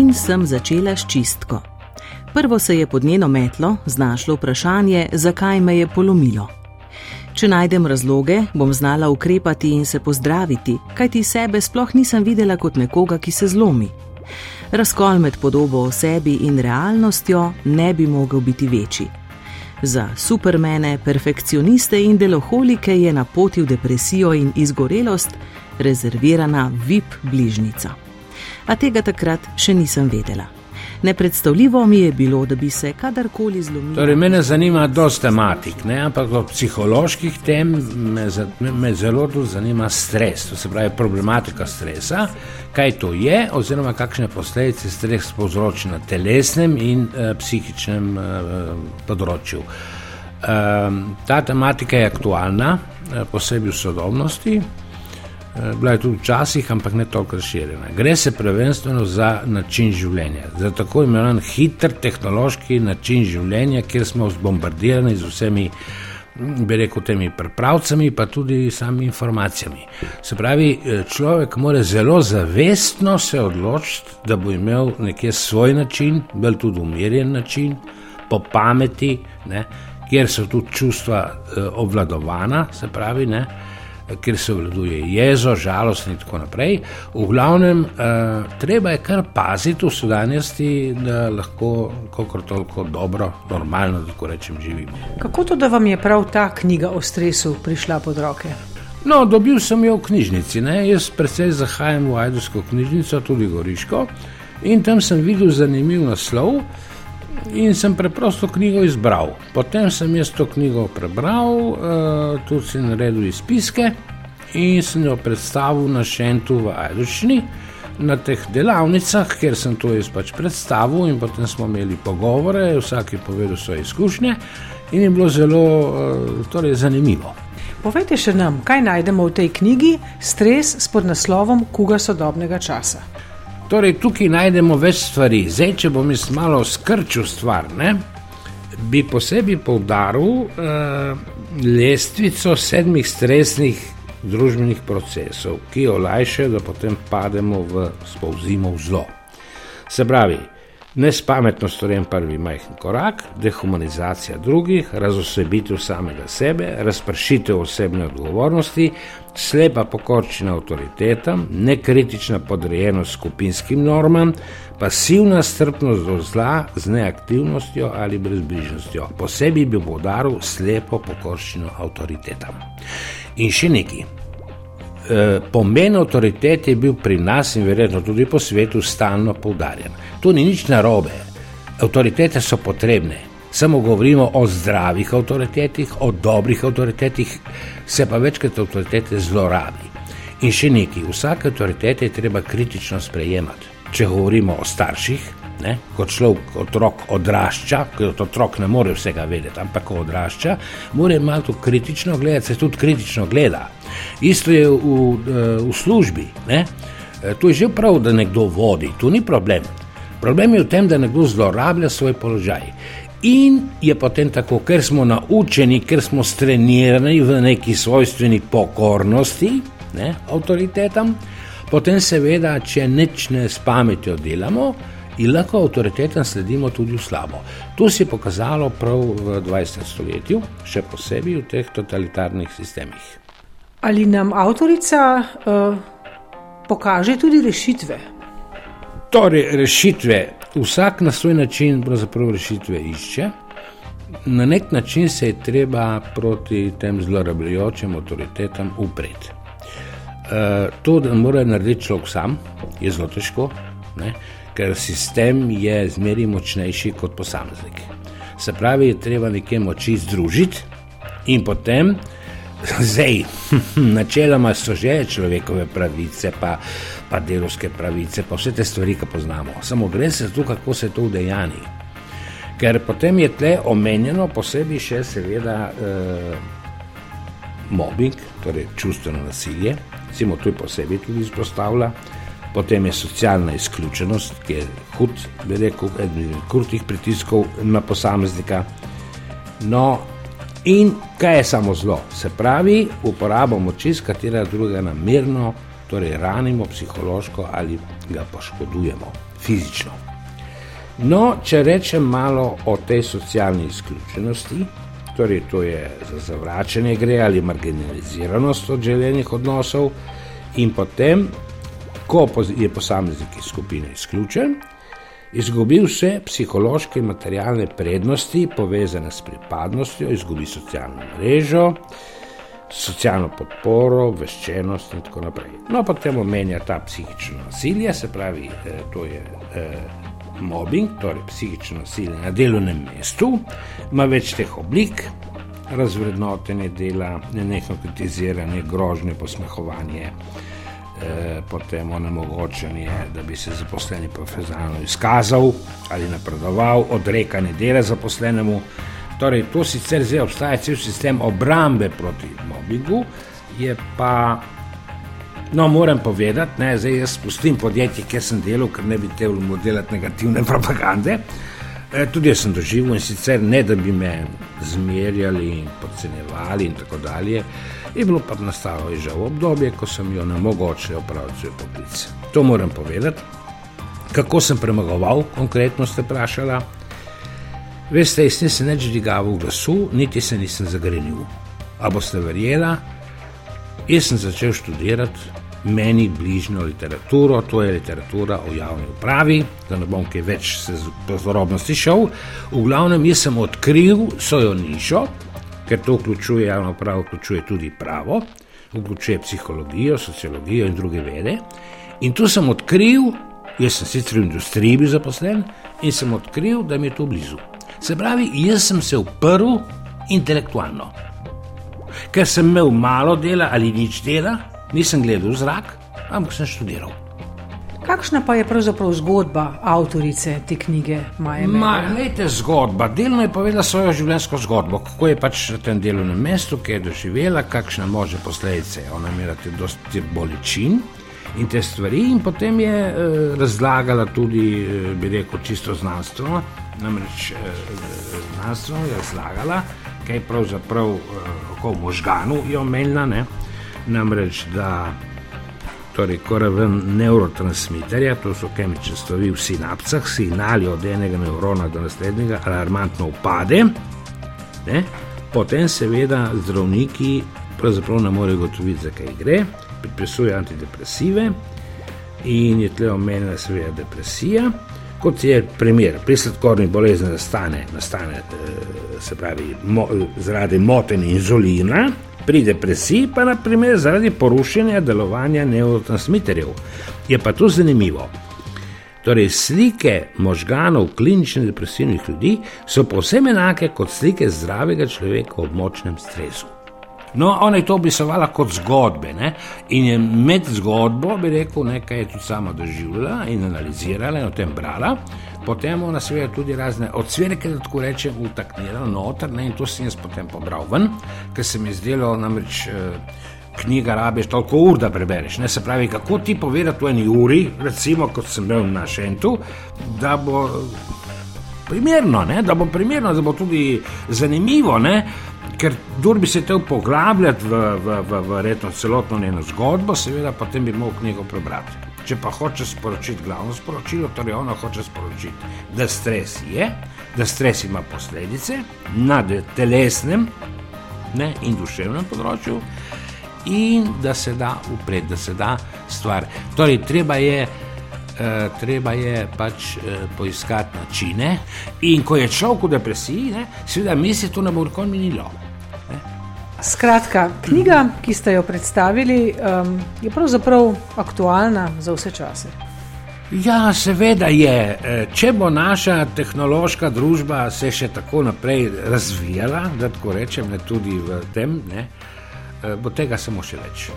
in sem začela s čistko. Prvo se je pod njeno metlo znašlo vprašanje, zakaj me je polomilo. Če najdem razloge, bom znala ukrepati in se pozdraviti, kajti sebe sploh nisem videla kot nekoga, ki se zlomi. Razkol med podobo o sebi in realnostjo ne bi mogel biti večji. Za supermene, perfekcioniste in deloholike je na poti v depresijo in izgorelost rezervirana VIP bližnica. A tega takrat še nisem vedela. Nepredstavljivo mi je bilo, da bi se kadarkoli zlomil. Torej, mene zanima dosta tematik, ne? ampak od psiholoških tem me, me, zelo zanima stres, to se pravi problematika stresa, kaj to je, oziroma kakšne posledice stres povzroča na telesnem in uh, psihičnem uh, področju. Uh, ta tematika je aktualna, uh, posebej v sodobnosti. Eh, bila je tudi včasih, ampak ne toliko razširjena. Gre se prvenstveno za način življenja, za tako imenovan hiter tehnološki način življenja, kjer smo zbombardirani z vsemi, hm, bi rekel, temi prepravcami, pa tudi sami informacijami. Se pravi, eh, človek mora zelo zavestno se odločiti, da bo imel nekje svoj način, bolj tudi umirjen način, po pameti, ne, kjer so tudi čustva eh, obvladovana, se pravi, ne ker se vladuje jezo, žalost in tako naprej. V glavnem, uh, treba je kar paziti v sodanjosti, da lahko kako toliko dobro, normalno, tako rečem, živimo. Kako to, da vam je prav ta knjiga o stresu prišla pod roke? No, dobil sem jo v knjižnici. Ne? Jaz predvsej zahajam v Ajdovsko knjižnico, tudi Goriško, in tam sem videl zanimiv naslov. In sem preprosto knjigo izbral. Potem sem jaz to knjigo prebral, uh, tudi si naredil izpiske in sem jo predstavil na Šentu v Ajdušni, na teh delavnicah, kjer sem to jaz pač predstavil, in potem smo imeli pogovore, vsak je povedal svoje izkušnje in je bilo zelo uh, torej, zanimivo. Povejte še nam, kaj najdemo v tej knjigi Stres s podnaslovom Kuga sodobnega časa. Torej, tukaj najdemo več stvari. Zdaj, če bom jaz malo skrčil stvar, ne, bi posebej poudaril uh, lestvico sedmih stresnih družbenih procesov, ki olajšajo, da potem pademo v spolzimo v zlo. Se pravi, Nespametno storjen prvi majhen korak, dehumanizacija drugih, razosebitev samega sebe, razpršitev osebne odgovornosti, slepa pokorčina avtoritetam, nekritična podrejenost skupinskim normam, pasivna strpnost do zla z neaktivnostjo ali brezbrižnostjo. Posebej bi podaril slepo pokorčino avtoritetam. In še nekaj. Eh, pomen avtoritete je bil pri nas in verjetno tudi po svetu stalno poudarjen. To ni nič narobe. Avtoritete so potrebne. Samo govorimo o zdravih avtoritetih, o dobrih avtoritetih, se pa večkrat avtoritete zlorabi. In še nekaj, vsake avtoritete je treba kritično sprejemati. Če govorimo o starših, ne, ko človek otrok odrašča, ker otrok ne more vsega vedeti, ampak ko odrašča, mora malo kritično gledati, se tudi kritično gleda. Isto je v, eh, v službi. Ne? Eh, to je že prav, da nekdo vodi, to ni problem. Problem je v tem, da nekdo zlorablja svoj položaj. In je potem tako, ker smo naučeni, ker smo strenirani v neki svojstveni pokornosti ne, avtoritetam, potem seveda, če neč ne s pametjo delamo, in lahko avtoritetam sledimo tudi v slabo. To se je pokazalo prav v 20. stoletju, še posebej v teh totalitarnih sistemih. Ali nam avtorica uh, pokaže tudi rešitve? Torej, rešitve, vsak na svoj način pravzaprav rešitve išče. Na nek način se je treba proti tem zlorabljajočim avtoritetam upreti. Uh, to, da mora narediti človek sam, je zelo težko, ne? Ker sistem je zmeraj močnejši kot posameznik. Se pravi, je treba nekje moči združiti in potem Zdaj, načeloma so že človekove pravice, pa, pa delovske pravice, pa vse te stvari, ki poznamo. Samo gre se za to, kako se to udejani. Ker potem je tle omenjeno posebej še seveda eh, mobbing, torej čustveno nasilje, recimo to je posebej tudi izpostavlja, potem je socialna izključenost, ki je hud, bi rekel, eden od krutih pritiskov na posameznika. No, In kaj je samo zlo? Se pravi, uporabo moči, s katero drugega namerno, torej ranimo psihološko ali ga poškodujemo. fizično. No, če rečem malo o tej socialni izključenosti, torej to je za zavračanje gre ali marginaliziranost od želenih odnosov, in potem, ko je posameznik iz skupine izključen, izgubi vse psihološke in materialne prednosti povezane s pripadnostjo, izgubi socialno mrežo, socialno podporo, obveščenost in tako naprej. No, potem omenja ta psihično nasilje, se pravi, eh, to je eh, mobbing, torej psihično nasilje na delovnem mestu, ima več teh oblik. Razvrednotenje dela, nenehno kritiziranje, grožnje, posmehovanje, eh, potem onemogočanje, da bi se zaposleni profesionalno izkazal ali napredoval, odrekanje dela zaposlenemu, Torej, to sicer zdaj obstaja cel sistem obrambe proti mobbingu, je pa, no, moram povedati, ne, zdaj jaz spustim podjetje, kjer sem delal, ker ne bi trebalo delati negativne propagande. E, tudi jaz sem doživel in sicer ne, da bi me zmerjali in podcenjevali in tako dalje. Je bilo pa nastalo že v obdobje, ko sem jo nemogoče opraviti svoj poklic. To moram povedati. Kako sem premagoval, konkretno ste vprašali. Veste, jaz nisem več dvigal glasu, niti se nisem zagrenil. A boste verjela, jaz sem začel študirati meni bližnjo literaturo, to je literatura o javni upravi, da ne bom kaj več se z podrobnosti šel. V glavnem, jaz sem odkril svojo nišo, ker to vključuje javno upravo, vključuje tudi pravo, vključuje psihologijo, sociologijo in druge vede. In tu sem odkril, jaz sem sicer v industriji bil zaposlen in sem odkril, da mi je to blizu. Se pravi, jaz sem se uprl intelektualno. Ker sem imel malo dela ali nič dela, nisem gledal v zrak, ampak sem študiral. Kakšna pa je pravzaprav zgodba avtorice te knjige Maja? Majte zgodba. Delno je povedala svojo življenjsko zgodbo, kako je pač na tem delovnem mestu, ki je doživela, kakšne može posledice. Ona je imela tudi dosti bolečin in te stvari, in potem je eh, razlagala tudi, eh, bi rekel, čisto znanstveno, namreč eh, znanstveno je razlagala, kaj pravzaprav eh, v možganu je omenjena, ne? Namreč da torej, ko raven neurotransmiterja, to so kemične stvari v sinapsah, signali od enega nevrona do naslednjega, alarmantno upade, ne? potem seveda zdravniki pravzaprav ne morejo gotoviti, zakaj gre, predpisujejo antidepresive in je tle omenjena seveda depresija kot je primer pri sladkorni bolezni, nastane, nastane eh, se pravi, mo, zaradi motenja inzulina, pri depresiji pa naprimer zaradi porušenja delovanja neurotransmiterjev. Je pa to zanimivo. Torej, slike možganov kliničnih depresivnih ljudi so povsem enake kot slike zdravega človeka v močnem stresu. No, ona je to opisovala kot zgodbe. Ne? In je med zgodbo, bi rekel, nekaj je tudi sama doživljala in analizirala in o tem brala. Potem ona seveda tudi razne odsvirke, da tako rečem, utaknila noter ne? in to sem jaz potem pobral ven, ker se mi je zdelo namreč. Eh, knjiga rabiš toliko ur, da prebereš. Ne? Se pravi, kako ti povedati v eni uri, recimo kot sem bil na Šentu, da bo primerno, ne? da bo primerno, da bo tudi zanimivo. Ne? Ker kdo bi se hotel poglabljati v, v, v, v redno celotno njeno zgodbo, seveda potem bi lahko knjigo prebrati. Če pa hoče sporočiti glavno sporočilo, torej ona hoče sporočiti, da stres je, da stres ima posledice na telesnem ne, in duševnem področju, in da se da upreti, da se da stvar. Torej, treba je. Uh, treba je pač uh, poiskati načine, in ko je človek v depresiji, seveda misli, da to ne bo nikoli minilo. Skratka, knjiga, ki ste jo predstavili, um, je pravzaprav aktualna za vse čase. Ja, seveda je. E, če bo naša tehnološka družba se še tako naprej razvijala, da tako rečem, ne, tudi v tem, ne, e, bo tega samo še več.